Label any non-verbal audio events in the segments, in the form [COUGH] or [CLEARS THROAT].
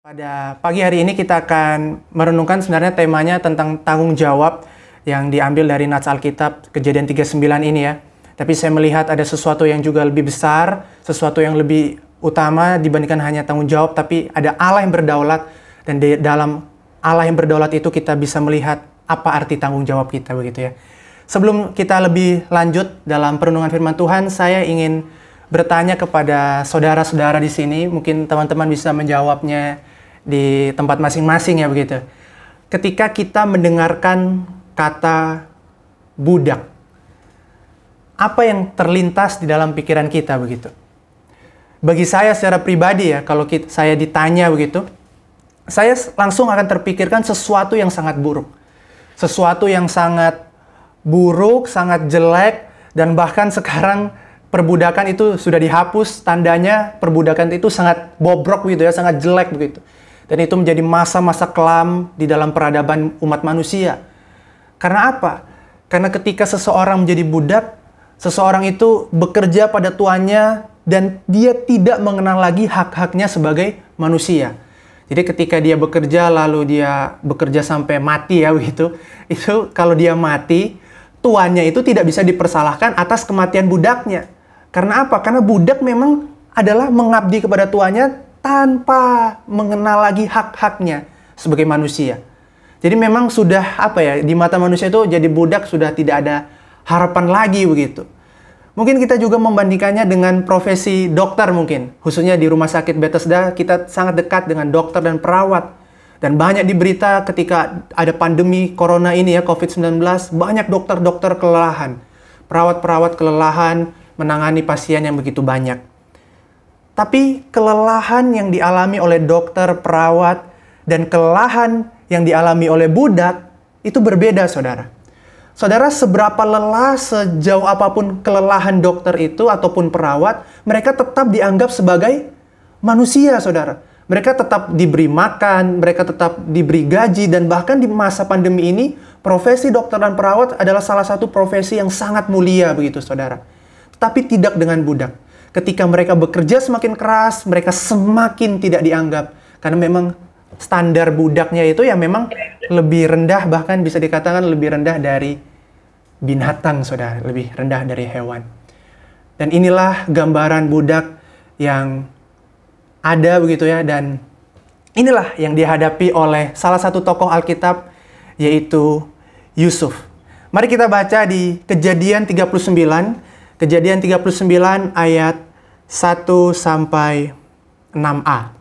Pada pagi hari ini kita akan merenungkan sebenarnya temanya tentang tanggung jawab yang diambil dari Nats Alkitab kejadian 39 ini ya. Tapi saya melihat ada sesuatu yang juga lebih besar, sesuatu yang lebih utama dibandingkan hanya tanggung jawab, tapi ada Allah yang berdaulat dan di dalam Allah yang berdaulat itu kita bisa melihat apa arti tanggung jawab kita begitu ya. Sebelum kita lebih lanjut dalam perenungan firman Tuhan, saya ingin bertanya kepada saudara-saudara di sini, mungkin teman-teman bisa menjawabnya di tempat masing-masing ya begitu. Ketika kita mendengarkan kata budak, apa yang terlintas di dalam pikiran kita begitu? Bagi saya secara pribadi ya, kalau kita, saya ditanya begitu, saya langsung akan terpikirkan sesuatu yang sangat buruk. Sesuatu yang sangat buruk, sangat jelek, dan bahkan sekarang perbudakan itu sudah dihapus, tandanya perbudakan itu sangat bobrok gitu ya, sangat jelek begitu. Dan itu menjadi masa-masa kelam di dalam peradaban umat manusia. Karena apa? Karena ketika seseorang menjadi budak, seseorang itu bekerja pada tuannya dan dia tidak mengenal lagi hak-haknya sebagai manusia. Jadi ketika dia bekerja lalu dia bekerja sampai mati ya [LAUGHS] begitu, itu kalau dia mati, tuannya itu tidak bisa dipersalahkan atas kematian budaknya. Karena apa? Karena budak memang adalah mengabdi kepada tuannya tanpa mengenal lagi hak-haknya sebagai manusia. Jadi memang sudah apa ya di mata manusia itu jadi budak sudah tidak ada harapan lagi begitu. Mungkin kita juga membandingkannya dengan profesi dokter mungkin. Khususnya di rumah sakit Bethesda kita sangat dekat dengan dokter dan perawat. Dan banyak di berita ketika ada pandemi corona ini ya COVID-19, banyak dokter-dokter kelelahan. Perawat-perawat kelelahan menangani pasien yang begitu banyak. Tapi kelelahan yang dialami oleh dokter, perawat, dan kelelahan yang dialami oleh budak itu berbeda, saudara. Saudara, seberapa lelah sejauh apa pun kelelahan dokter itu ataupun perawat, mereka tetap dianggap sebagai manusia, saudara. Mereka tetap diberi makan, mereka tetap diberi gaji, dan bahkan di masa pandemi ini, profesi dokter dan perawat adalah salah satu profesi yang sangat mulia, begitu, saudara. Tapi tidak dengan budak ketika mereka bekerja semakin keras, mereka semakin tidak dianggap. Karena memang standar budaknya itu ya memang lebih rendah, bahkan bisa dikatakan lebih rendah dari binatang, saudara. Lebih rendah dari hewan. Dan inilah gambaran budak yang ada begitu ya. Dan inilah yang dihadapi oleh salah satu tokoh Alkitab, yaitu Yusuf. Mari kita baca di kejadian 39 Kejadian 39 ayat 1 sampai 6a.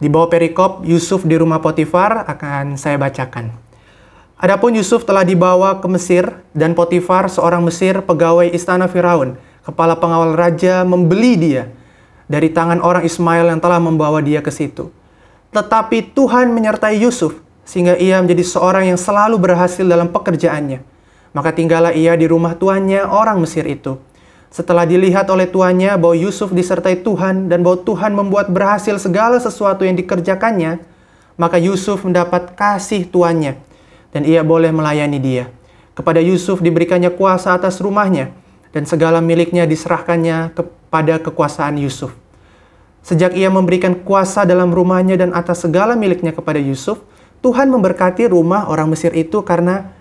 Di bawah perikop Yusuf di rumah Potifar akan saya bacakan. Adapun Yusuf telah dibawa ke Mesir dan Potifar seorang Mesir pegawai istana Firaun, kepala pengawal raja membeli dia dari tangan orang Ismail yang telah membawa dia ke situ. Tetapi Tuhan menyertai Yusuf sehingga ia menjadi seorang yang selalu berhasil dalam pekerjaannya maka tinggallah ia di rumah tuannya orang Mesir itu. Setelah dilihat oleh tuannya bahwa Yusuf disertai Tuhan dan bahwa Tuhan membuat berhasil segala sesuatu yang dikerjakannya, maka Yusuf mendapat kasih tuannya dan ia boleh melayani dia. Kepada Yusuf diberikannya kuasa atas rumahnya dan segala miliknya diserahkannya kepada kekuasaan Yusuf. Sejak ia memberikan kuasa dalam rumahnya dan atas segala miliknya kepada Yusuf, Tuhan memberkati rumah orang Mesir itu karena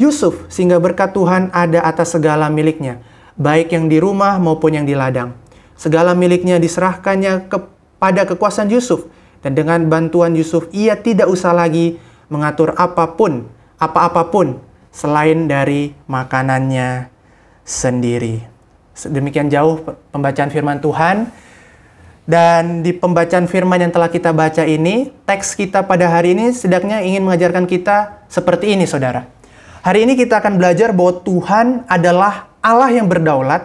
Yusuf, sehingga berkat Tuhan ada atas segala miliknya, baik yang di rumah maupun yang di ladang. Segala miliknya diserahkannya kepada kekuasaan Yusuf, dan dengan bantuan Yusuf ia tidak usah lagi mengatur apa pun, apa-apapun selain dari makanannya sendiri. Demikian jauh pembacaan firman Tuhan. Dan di pembacaan firman yang telah kita baca ini, teks kita pada hari ini sedangnya ingin mengajarkan kita seperti ini, saudara Hari ini kita akan belajar bahwa Tuhan adalah Allah yang berdaulat,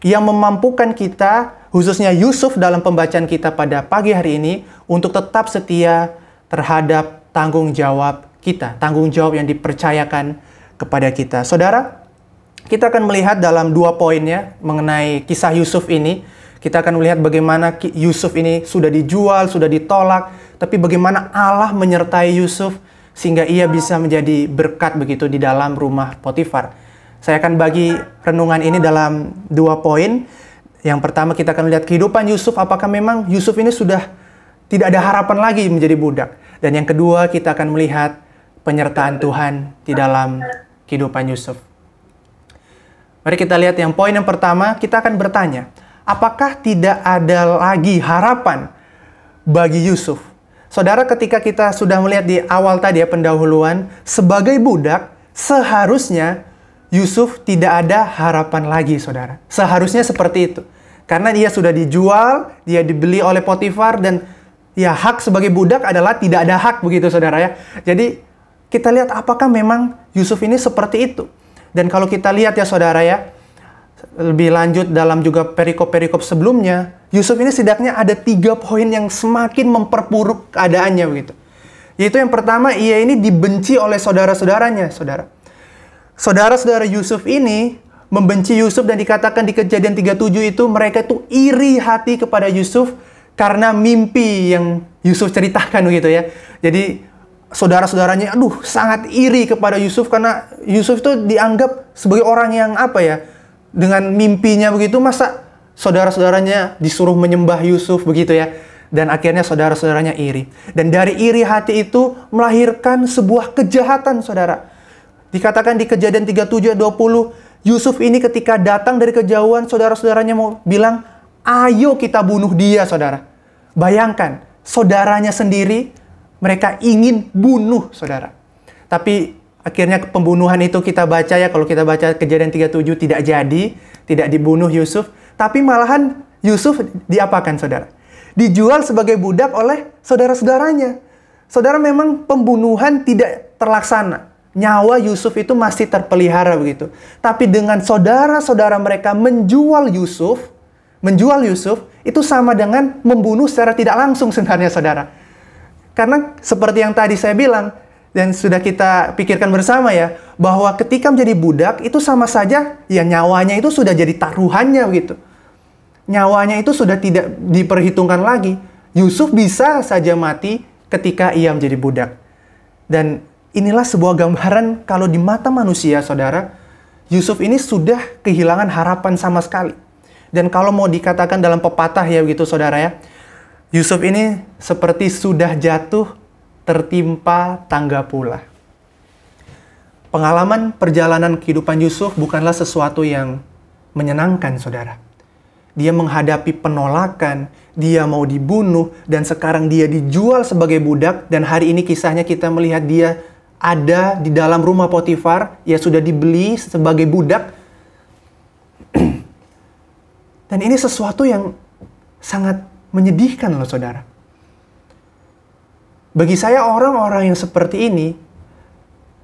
yang memampukan kita, khususnya Yusuf dalam pembacaan kita pada pagi hari ini, untuk tetap setia terhadap tanggung jawab kita, tanggung jawab yang dipercayakan kepada kita. Saudara, kita akan melihat dalam dua poinnya mengenai kisah Yusuf ini. Kita akan melihat bagaimana Yusuf ini sudah dijual, sudah ditolak, tapi bagaimana Allah menyertai Yusuf sehingga ia bisa menjadi berkat begitu di dalam rumah Potifar. Saya akan bagi renungan ini dalam dua poin. Yang pertama kita akan lihat kehidupan Yusuf, apakah memang Yusuf ini sudah tidak ada harapan lagi menjadi budak. Dan yang kedua, kita akan melihat penyertaan Tuhan di dalam kehidupan Yusuf. Mari kita lihat yang poin yang pertama, kita akan bertanya, apakah tidak ada lagi harapan bagi Yusuf? Saudara, ketika kita sudah melihat di awal tadi ya pendahuluan, sebagai budak, seharusnya Yusuf tidak ada harapan lagi, saudara. Seharusnya seperti itu. Karena dia sudah dijual, dia dibeli oleh Potifar, dan ya hak sebagai budak adalah tidak ada hak begitu, saudara ya. Jadi, kita lihat apakah memang Yusuf ini seperti itu. Dan kalau kita lihat ya saudara ya, lebih lanjut dalam juga perikop-perikop sebelumnya, Yusuf ini setidaknya ada tiga poin yang semakin memperburuk keadaannya begitu. Yaitu yang pertama, ia ini dibenci oleh saudara-saudaranya, saudara. Saudara-saudara Yusuf ini membenci Yusuf dan dikatakan di kejadian 37 itu mereka itu iri hati kepada Yusuf karena mimpi yang Yusuf ceritakan begitu ya. Jadi saudara-saudaranya aduh sangat iri kepada Yusuf karena Yusuf itu dianggap sebagai orang yang apa ya dengan mimpinya begitu masa saudara-saudaranya disuruh menyembah Yusuf begitu ya? Dan akhirnya saudara-saudaranya iri. Dan dari iri hati itu melahirkan sebuah kejahatan saudara. Dikatakan di kejadian 37 20 Yusuf ini ketika datang dari kejauhan saudara-saudaranya mau bilang ayo kita bunuh dia saudara. Bayangkan saudaranya sendiri mereka ingin bunuh saudara. Tapi akhirnya pembunuhan itu kita baca ya, kalau kita baca kejadian 37 tidak jadi, tidak dibunuh Yusuf. Tapi malahan Yusuf diapakan saudara? Dijual sebagai budak oleh saudara-saudaranya. Saudara memang pembunuhan tidak terlaksana. Nyawa Yusuf itu masih terpelihara begitu. Tapi dengan saudara-saudara mereka menjual Yusuf, menjual Yusuf itu sama dengan membunuh secara tidak langsung sebenarnya saudara. Karena seperti yang tadi saya bilang, dan sudah kita pikirkan bersama ya, bahwa ketika menjadi budak itu sama saja ya nyawanya itu sudah jadi taruhannya begitu. Nyawanya itu sudah tidak diperhitungkan lagi. Yusuf bisa saja mati ketika ia menjadi budak. Dan inilah sebuah gambaran kalau di mata manusia, saudara, Yusuf ini sudah kehilangan harapan sama sekali. Dan kalau mau dikatakan dalam pepatah ya begitu saudara ya, Yusuf ini seperti sudah jatuh tertimpa tangga pula. Pengalaman perjalanan kehidupan Yusuf bukanlah sesuatu yang menyenangkan, saudara. Dia menghadapi penolakan, dia mau dibunuh, dan sekarang dia dijual sebagai budak. Dan hari ini kisahnya kita melihat dia ada di dalam rumah Potifar, ya sudah dibeli sebagai budak. [CLEARS THROAT] dan ini sesuatu yang sangat menyedihkan loh saudara. Bagi saya orang-orang yang seperti ini,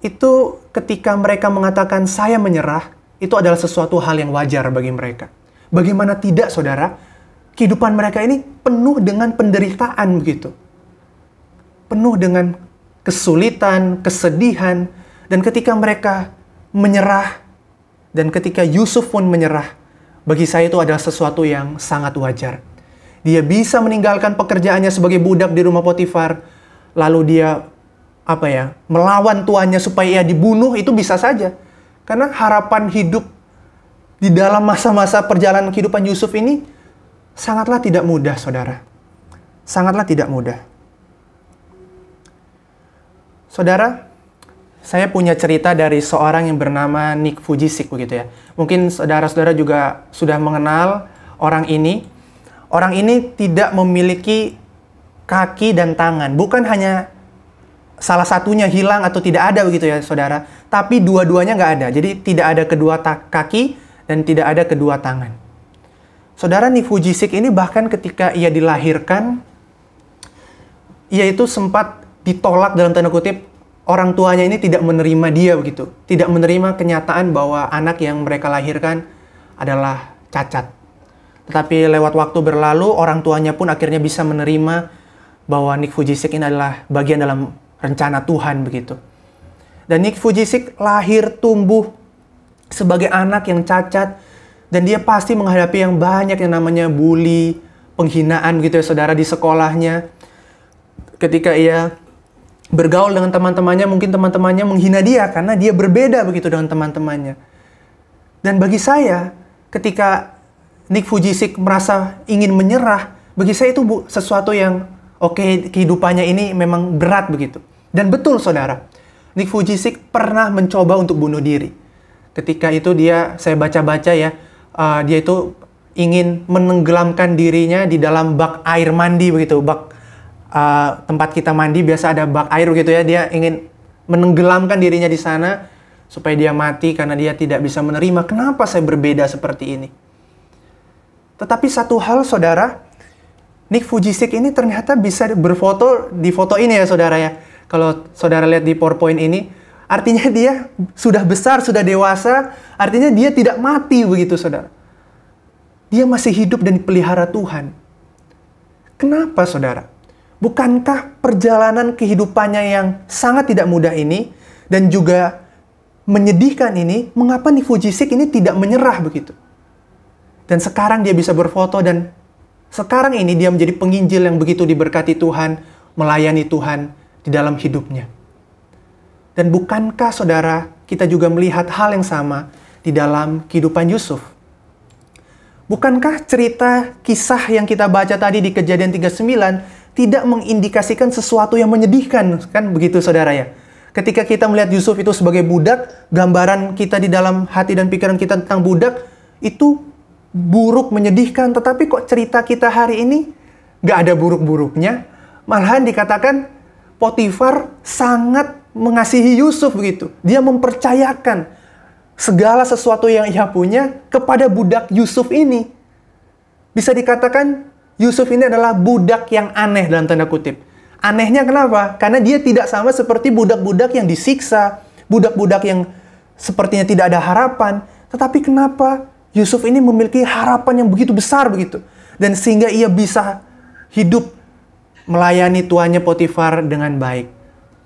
itu ketika mereka mengatakan saya menyerah, itu adalah sesuatu hal yang wajar bagi mereka. Bagaimana tidak saudara, kehidupan mereka ini penuh dengan penderitaan begitu. Penuh dengan kesulitan, kesedihan, dan ketika mereka menyerah, dan ketika Yusuf pun menyerah, bagi saya itu adalah sesuatu yang sangat wajar. Dia bisa meninggalkan pekerjaannya sebagai budak di rumah Potifar. Lalu dia apa ya melawan tuannya supaya ia dibunuh itu bisa saja. Karena harapan hidup di dalam masa-masa perjalanan kehidupan Yusuf ini sangatlah tidak mudah saudara. Sangatlah tidak mudah. Saudara saya punya cerita dari seorang yang bernama Nick Fujisik begitu ya. Mungkin saudara-saudara juga sudah mengenal orang ini. Orang ini tidak memiliki kaki dan tangan. Bukan hanya salah satunya hilang atau tidak ada begitu ya saudara. Tapi dua-duanya nggak ada. Jadi tidak ada kedua kaki dan tidak ada kedua tangan. Saudara Nifujisik ini bahkan ketika ia dilahirkan, ia itu sempat ditolak dalam tanda kutip orang tuanya ini tidak menerima dia begitu. Tidak menerima kenyataan bahwa anak yang mereka lahirkan adalah cacat. Tetapi lewat waktu berlalu, orang tuanya pun akhirnya bisa menerima bahwa Nick Fujisik ini adalah bagian dalam rencana Tuhan begitu. Dan Nick Fujisik lahir tumbuh sebagai anak yang cacat dan dia pasti menghadapi yang banyak yang namanya bully, penghinaan gitu ya saudara di sekolahnya. Ketika ia bergaul dengan teman-temannya, mungkin teman-temannya menghina dia karena dia berbeda begitu dengan teman-temannya. Dan bagi saya, ketika Nick Fujisik merasa ingin menyerah, bagi saya itu sesuatu yang Oke, kehidupannya ini memang berat begitu. Dan betul saudara, Nick Fujisik pernah mencoba untuk bunuh diri. Ketika itu dia, saya baca-baca ya, uh, dia itu ingin menenggelamkan dirinya di dalam bak air mandi begitu, bak uh, tempat kita mandi biasa ada bak air begitu ya, dia ingin menenggelamkan dirinya di sana supaya dia mati karena dia tidak bisa menerima kenapa saya berbeda seperti ini. Tetapi satu hal saudara, Nick Fujisik ini ternyata bisa berfoto di foto ini ya saudara ya. Kalau saudara lihat di PowerPoint ini, artinya dia sudah besar, sudah dewasa, artinya dia tidak mati begitu saudara. Dia masih hidup dan dipelihara Tuhan. Kenapa saudara? Bukankah perjalanan kehidupannya yang sangat tidak mudah ini dan juga menyedihkan ini, mengapa nih Fujisik ini tidak menyerah begitu? Dan sekarang dia bisa berfoto dan sekarang ini dia menjadi penginjil yang begitu diberkati Tuhan, melayani Tuhan di dalam hidupnya. Dan bukankah saudara kita juga melihat hal yang sama di dalam kehidupan Yusuf? Bukankah cerita kisah yang kita baca tadi di kejadian 39 tidak mengindikasikan sesuatu yang menyedihkan, kan begitu saudara ya? Ketika kita melihat Yusuf itu sebagai budak, gambaran kita di dalam hati dan pikiran kita tentang budak itu buruk, menyedihkan. Tetapi kok cerita kita hari ini gak ada buruk-buruknya. Malahan dikatakan Potifar sangat mengasihi Yusuf begitu. Dia mempercayakan segala sesuatu yang ia punya kepada budak Yusuf ini. Bisa dikatakan Yusuf ini adalah budak yang aneh dalam tanda kutip. Anehnya kenapa? Karena dia tidak sama seperti budak-budak yang disiksa, budak-budak yang sepertinya tidak ada harapan. Tetapi kenapa Yusuf ini memiliki harapan yang begitu besar begitu? Dan sehingga ia bisa hidup melayani tuannya Potifar dengan baik.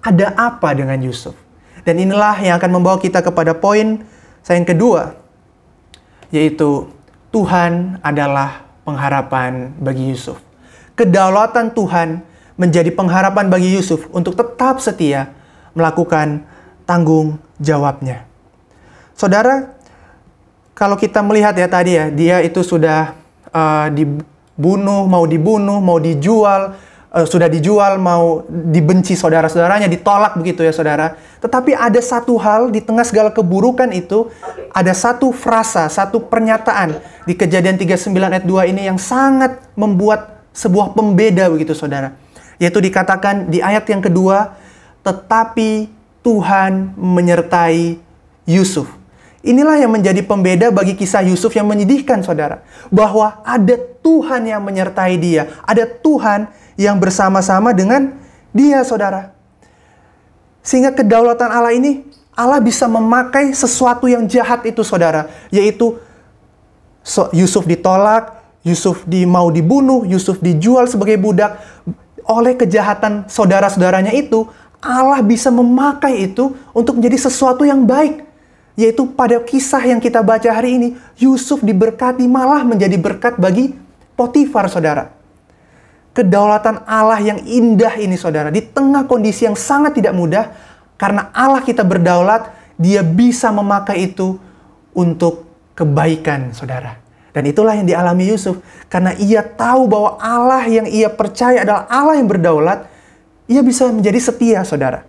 Ada apa dengan Yusuf? Dan inilah yang akan membawa kita kepada poin saya yang kedua, yaitu Tuhan adalah pengharapan bagi Yusuf. Kedaulatan Tuhan menjadi pengharapan bagi Yusuf untuk tetap setia melakukan tanggung jawabnya. Saudara, kalau kita melihat ya tadi ya, dia itu sudah uh, dibunuh, mau dibunuh, mau dijual, uh, sudah dijual, mau dibenci saudara-saudaranya, ditolak begitu ya saudara. Tetapi ada satu hal di tengah segala keburukan itu, ada satu frasa, satu pernyataan di kejadian 39 ayat 2 ini yang sangat membuat sebuah pembeda begitu saudara. Yaitu dikatakan di ayat yang kedua, tetapi Tuhan menyertai Yusuf. Inilah yang menjadi pembeda bagi kisah Yusuf yang menyedihkan saudara. Bahwa ada Tuhan yang menyertai dia. Ada Tuhan yang bersama-sama dengan dia, saudara. Sehingga kedaulatan Allah ini, Allah bisa memakai sesuatu yang jahat itu, saudara. Yaitu Yusuf ditolak, Yusuf di, mau dibunuh, Yusuf dijual sebagai budak. Oleh kejahatan saudara-saudaranya itu, Allah bisa memakai itu untuk menjadi sesuatu yang baik. Yaitu pada kisah yang kita baca hari ini, Yusuf diberkati malah menjadi berkat bagi Potifar, saudara kedaulatan Allah yang indah ini saudara. Di tengah kondisi yang sangat tidak mudah, karena Allah kita berdaulat, dia bisa memakai itu untuk kebaikan saudara. Dan itulah yang dialami Yusuf. Karena ia tahu bahwa Allah yang ia percaya adalah Allah yang berdaulat, ia bisa menjadi setia saudara.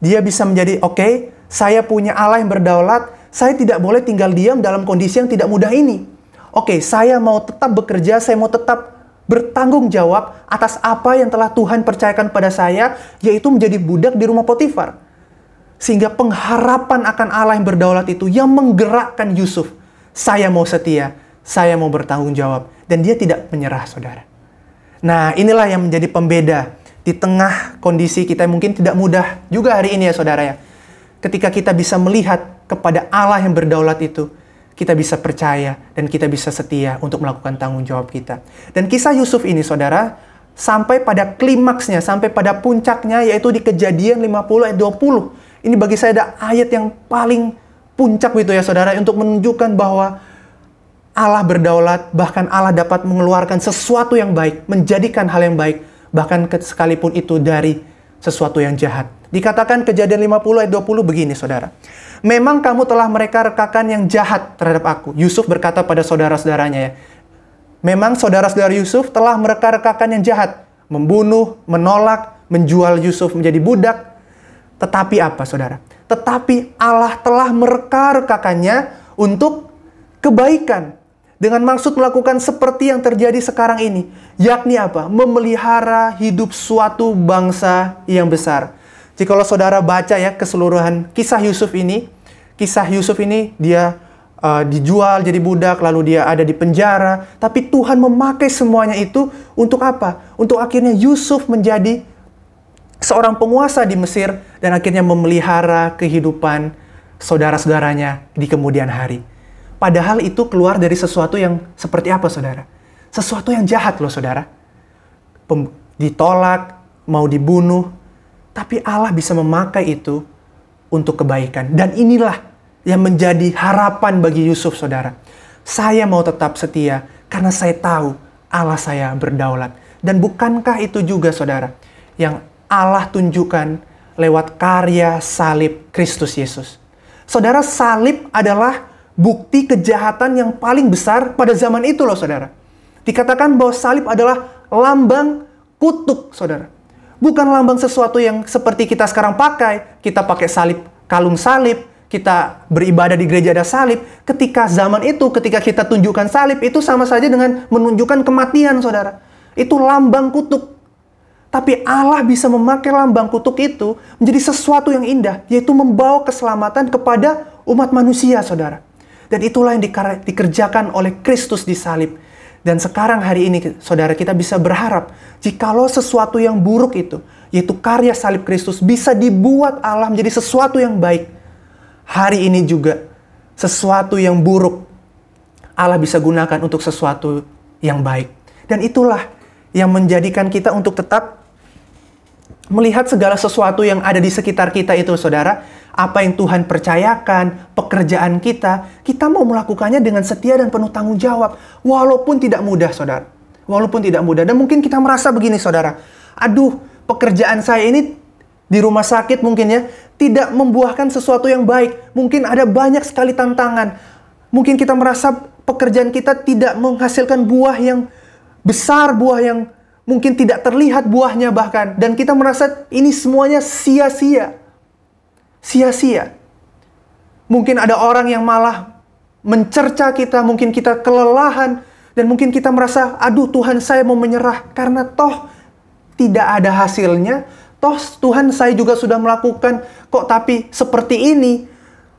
Dia bisa menjadi, oke, okay, saya punya Allah yang berdaulat, saya tidak boleh tinggal diam dalam kondisi yang tidak mudah ini. Oke, saya mau tetap bekerja, saya mau tetap bertanggung jawab atas apa yang telah Tuhan percayakan pada saya, yaitu menjadi budak di rumah Potifar. Sehingga pengharapan akan Allah yang berdaulat itu yang menggerakkan Yusuf. Saya mau setia, saya mau bertanggung jawab. Dan dia tidak menyerah, saudara. Nah, inilah yang menjadi pembeda di tengah kondisi kita yang mungkin tidak mudah juga hari ini ya, saudara ya. Ketika kita bisa melihat kepada Allah yang berdaulat itu, kita bisa percaya dan kita bisa setia untuk melakukan tanggung jawab kita. Dan kisah Yusuf ini saudara, sampai pada klimaksnya, sampai pada puncaknya yaitu di kejadian 50 ayat 20. Ini bagi saya ada ayat yang paling puncak gitu ya saudara untuk menunjukkan bahwa Allah berdaulat, bahkan Allah dapat mengeluarkan sesuatu yang baik, menjadikan hal yang baik, bahkan sekalipun itu dari sesuatu yang jahat. Dikatakan kejadian 50 ayat 20 begini saudara. Memang kamu telah mereka rekakan yang jahat terhadap aku. Yusuf berkata pada saudara-saudaranya ya. Memang saudara-saudara Yusuf telah mereka rekakan yang jahat. membunuh, menolak, menjual Yusuf menjadi budak. Tetapi apa saudara? Tetapi Allah telah mereka-rekakannya untuk kebaikan. Dengan maksud melakukan seperti yang terjadi sekarang ini. Yakni apa? Memelihara hidup suatu bangsa yang besar. Jika saudara baca ya keseluruhan kisah Yusuf ini, kisah Yusuf ini dia uh, dijual jadi budak, lalu dia ada di penjara. Tapi Tuhan memakai semuanya itu untuk apa? Untuk akhirnya Yusuf menjadi seorang penguasa di Mesir dan akhirnya memelihara kehidupan saudara-saudaranya di kemudian hari. Padahal itu keluar dari sesuatu yang seperti apa, saudara? Sesuatu yang jahat loh, saudara. Pem ditolak, mau dibunuh, tapi Allah bisa memakai itu untuk kebaikan. Dan inilah yang menjadi harapan bagi Yusuf, saudara. Saya mau tetap setia karena saya tahu Allah saya berdaulat. Dan bukankah itu juga, saudara, yang Allah tunjukkan lewat karya salib Kristus Yesus? Saudara, salib adalah bukti kejahatan yang paling besar pada zaman itu loh saudara. Dikatakan bahwa salib adalah lambang kutuk saudara. Bukan lambang sesuatu yang seperti kita sekarang pakai. Kita pakai salib, kalung salib, kita beribadah di gereja ada salib. Ketika zaman itu, ketika kita tunjukkan salib, itu sama saja dengan menunjukkan kematian saudara. Itu lambang kutuk. Tapi Allah bisa memakai lambang kutuk itu menjadi sesuatu yang indah, yaitu membawa keselamatan kepada umat manusia, saudara. Dan itulah yang dikerjakan oleh Kristus di salib. Dan sekarang hari ini saudara kita bisa berharap jikalau sesuatu yang buruk itu, yaitu karya salib Kristus bisa dibuat Allah menjadi sesuatu yang baik. Hari ini juga sesuatu yang buruk Allah bisa gunakan untuk sesuatu yang baik. Dan itulah yang menjadikan kita untuk tetap melihat segala sesuatu yang ada di sekitar kita itu saudara apa yang Tuhan percayakan, pekerjaan kita, kita mau melakukannya dengan setia dan penuh tanggung jawab. Walaupun tidak mudah, saudara. Walaupun tidak mudah. Dan mungkin kita merasa begini, saudara. Aduh, pekerjaan saya ini di rumah sakit mungkin ya, tidak membuahkan sesuatu yang baik. Mungkin ada banyak sekali tantangan. Mungkin kita merasa pekerjaan kita tidak menghasilkan buah yang besar, buah yang mungkin tidak terlihat buahnya bahkan. Dan kita merasa ini semuanya sia-sia sia-sia. Mungkin ada orang yang malah mencerca kita, mungkin kita kelelahan, dan mungkin kita merasa, aduh Tuhan saya mau menyerah, karena toh tidak ada hasilnya, toh Tuhan saya juga sudah melakukan, kok tapi seperti ini,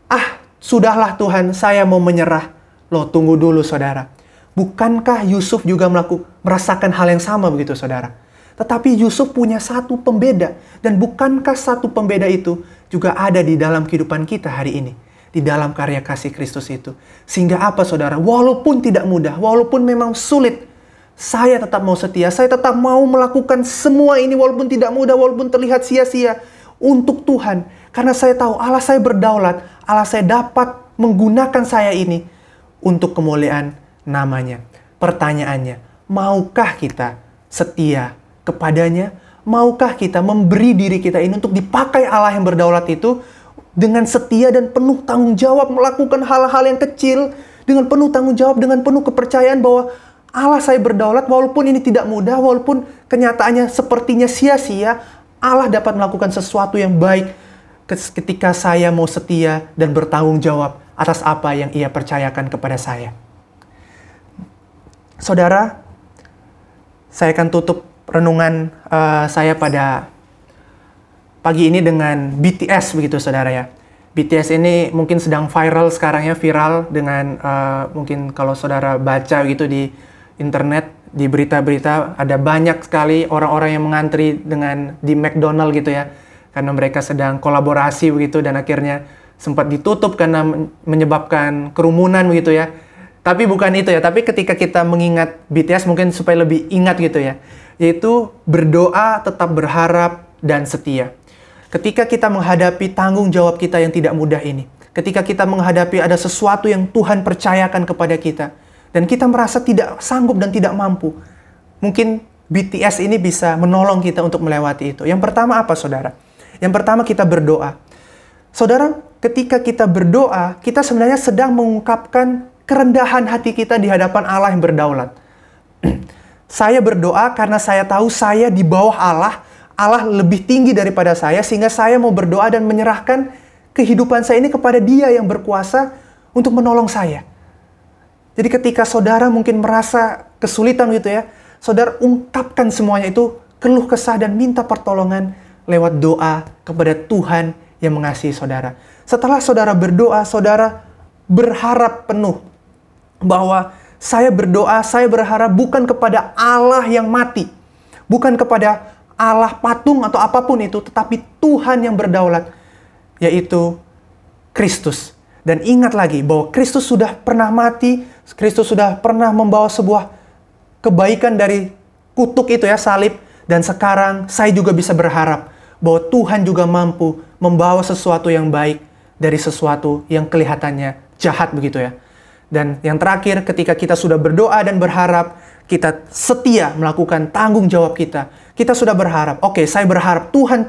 ah sudahlah Tuhan saya mau menyerah. Loh tunggu dulu saudara, bukankah Yusuf juga melakukan merasakan hal yang sama begitu saudara? Tetapi Yusuf punya satu pembeda. Dan bukankah satu pembeda itu juga ada di dalam kehidupan kita hari ini? Di dalam karya kasih Kristus itu. Sehingga apa saudara? Walaupun tidak mudah, walaupun memang sulit, saya tetap mau setia, saya tetap mau melakukan semua ini walaupun tidak mudah, walaupun terlihat sia-sia untuk Tuhan. Karena saya tahu Allah saya berdaulat, Allah saya dapat menggunakan saya ini untuk kemuliaan namanya. Pertanyaannya, maukah kita setia kepadanya? Maukah kita memberi diri kita ini untuk dipakai Allah yang berdaulat itu dengan setia dan penuh tanggung jawab melakukan hal-hal yang kecil dengan penuh tanggung jawab dengan penuh kepercayaan bahwa Allah saya berdaulat walaupun ini tidak mudah walaupun kenyataannya sepertinya sia-sia Allah dapat melakukan sesuatu yang baik ketika saya mau setia dan bertanggung jawab atas apa yang ia percayakan kepada saya. Saudara, saya akan tutup renungan uh, saya pada pagi ini dengan BTS begitu saudara ya. BTS ini mungkin sedang viral sekarang ya viral dengan uh, mungkin kalau saudara baca gitu di internet di berita-berita ada banyak sekali orang-orang yang mengantri dengan di McDonald gitu ya karena mereka sedang kolaborasi begitu dan akhirnya sempat ditutup karena menyebabkan kerumunan begitu ya. Tapi bukan itu ya, tapi ketika kita mengingat BTS mungkin supaya lebih ingat gitu ya yaitu berdoa, tetap berharap, dan setia. Ketika kita menghadapi tanggung jawab kita yang tidak mudah ini, ketika kita menghadapi ada sesuatu yang Tuhan percayakan kepada kita, dan kita merasa tidak sanggup dan tidak mampu, mungkin BTS ini bisa menolong kita untuk melewati itu. Yang pertama apa, saudara? Yang pertama kita berdoa. Saudara, ketika kita berdoa, kita sebenarnya sedang mengungkapkan kerendahan hati kita di hadapan Allah yang berdaulat. [CLEARS THROAT] Saya berdoa karena saya tahu saya di bawah Allah. Allah lebih tinggi daripada saya sehingga saya mau berdoa dan menyerahkan kehidupan saya ini kepada Dia yang berkuasa untuk menolong saya. Jadi ketika saudara mungkin merasa kesulitan gitu ya, saudara ungkapkan semuanya itu keluh kesah dan minta pertolongan lewat doa kepada Tuhan yang mengasihi saudara. Setelah saudara berdoa, saudara berharap penuh bahwa saya berdoa, saya berharap bukan kepada Allah yang mati, bukan kepada Allah patung atau apa pun itu, tetapi Tuhan yang berdaulat, yaitu Kristus. Dan ingat lagi bahwa Kristus sudah pernah mati, Kristus sudah pernah membawa sebuah kebaikan dari kutuk itu ya, salib, dan sekarang saya juga bisa berharap bahwa Tuhan juga mampu membawa sesuatu yang baik dari sesuatu yang kelihatannya jahat begitu ya. Dan yang terakhir, ketika kita sudah berdoa dan berharap, kita setia melakukan tanggung jawab kita. Kita sudah berharap, oke, okay, saya berharap Tuhan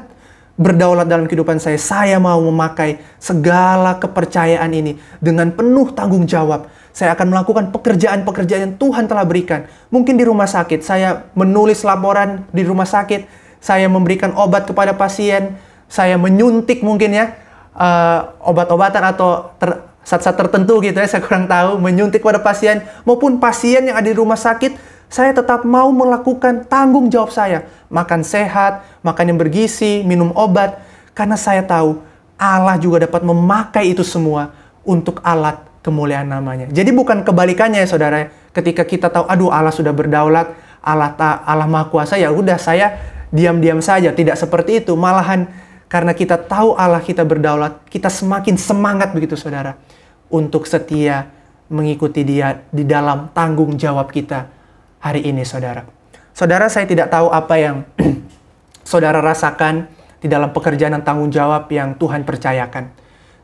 berdaulat dalam kehidupan saya. Saya mau memakai segala kepercayaan ini dengan penuh tanggung jawab. Saya akan melakukan pekerjaan-pekerjaan yang Tuhan telah berikan. Mungkin di rumah sakit, saya menulis laporan di rumah sakit, saya memberikan obat kepada pasien, saya menyuntik mungkin ya uh, obat-obatan atau ter saat-saat tertentu gitu ya, saya kurang tahu, menyuntik pada pasien maupun pasien yang ada di rumah sakit, saya tetap mau melakukan tanggung jawab saya. Makan sehat, makan yang bergizi, minum obat, karena saya tahu Allah juga dapat memakai itu semua untuk alat kemuliaan namanya. Jadi bukan kebalikannya ya saudara, ketika kita tahu, aduh Allah sudah berdaulat, Allah ta, Allah Maha Kuasa, ya udah saya diam-diam saja, tidak seperti itu. Malahan karena kita tahu Allah kita berdaulat, kita semakin semangat begitu saudara untuk setia mengikuti dia di dalam tanggung jawab kita hari ini saudara. Saudara saya tidak tahu apa yang [CLEARS THROAT] saudara rasakan di dalam pekerjaan dan tanggung jawab yang Tuhan percayakan.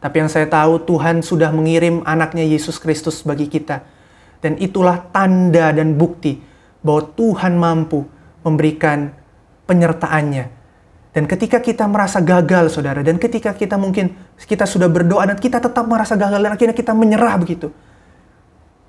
Tapi yang saya tahu Tuhan sudah mengirim anaknya Yesus Kristus bagi kita. Dan itulah tanda dan bukti bahwa Tuhan mampu memberikan penyertaannya dan ketika kita merasa gagal, saudara, dan ketika kita mungkin kita sudah berdoa dan kita tetap merasa gagal dan akhirnya kita menyerah begitu.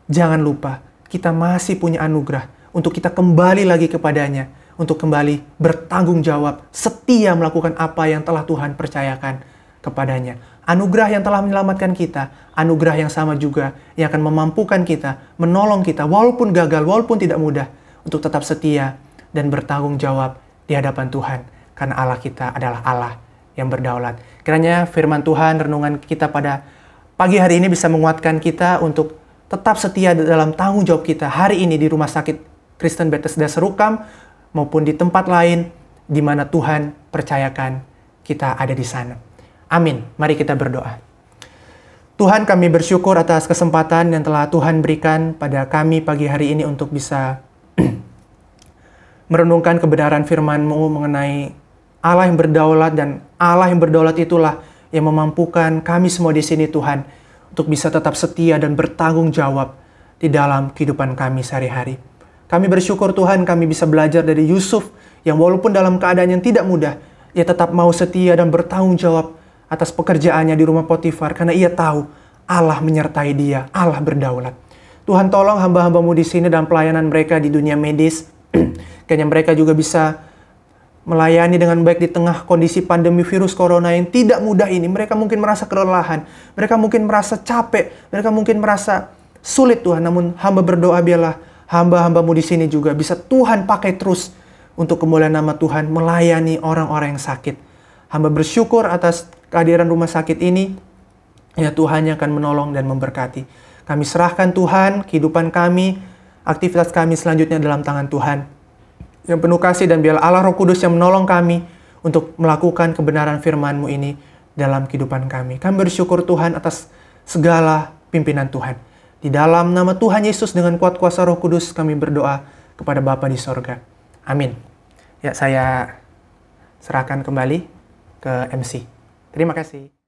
Jangan lupa, kita masih punya anugerah untuk kita kembali lagi kepadanya, untuk kembali bertanggung jawab, setia melakukan apa yang telah Tuhan percayakan kepadanya. Anugerah yang telah menyelamatkan kita, anugerah yang sama juga yang akan memampukan kita, menolong kita, walaupun gagal, walaupun tidak mudah, untuk tetap setia dan bertanggung jawab di hadapan Tuhan karena Allah kita adalah Allah yang berdaulat. Kiranya firman Tuhan, renungan kita pada pagi hari ini bisa menguatkan kita untuk tetap setia dalam tanggung jawab kita hari ini di Rumah Sakit Kristen Bethesda Serukam maupun di tempat lain di mana Tuhan percayakan kita ada di sana. Amin. Mari kita berdoa. Tuhan kami bersyukur atas kesempatan yang telah Tuhan berikan pada kami pagi hari ini untuk bisa [CLEARS THROAT] merenungkan kebenaran firman-Mu mengenai Allah yang berdaulat dan Allah yang berdaulat itulah yang memampukan kami semua di sini Tuhan untuk bisa tetap setia dan bertanggung jawab di dalam kehidupan kami sehari-hari. Kami bersyukur Tuhan kami bisa belajar dari Yusuf yang walaupun dalam keadaan yang tidak mudah, ia tetap mau setia dan bertanggung jawab atas pekerjaannya di rumah Potifar karena ia tahu Allah menyertai dia, Allah berdaulat. Tuhan tolong hamba-hambamu di sini dalam pelayanan mereka di dunia medis, [CLEARS THROAT] kayaknya mereka juga bisa melayani dengan baik di tengah kondisi pandemi virus corona yang tidak mudah ini. Mereka mungkin merasa kelelahan, mereka mungkin merasa capek, mereka mungkin merasa sulit Tuhan. Namun hamba berdoa biarlah hamba-hambamu di sini juga bisa Tuhan pakai terus untuk kemuliaan nama Tuhan melayani orang-orang yang sakit. Hamba bersyukur atas kehadiran rumah sakit ini. Ya Tuhan yang akan menolong dan memberkati. Kami serahkan Tuhan kehidupan kami, aktivitas kami selanjutnya dalam tangan Tuhan yang penuh kasih dan biarlah Allah Roh Kudus yang menolong kami untuk melakukan kebenaran firman-Mu ini dalam kehidupan kami. Kami bersyukur Tuhan atas segala pimpinan Tuhan. Di dalam nama Tuhan Yesus dengan kuat kuasa Roh Kudus kami berdoa kepada Bapa di sorga. Amin. Ya, saya serahkan kembali ke MC. Terima kasih.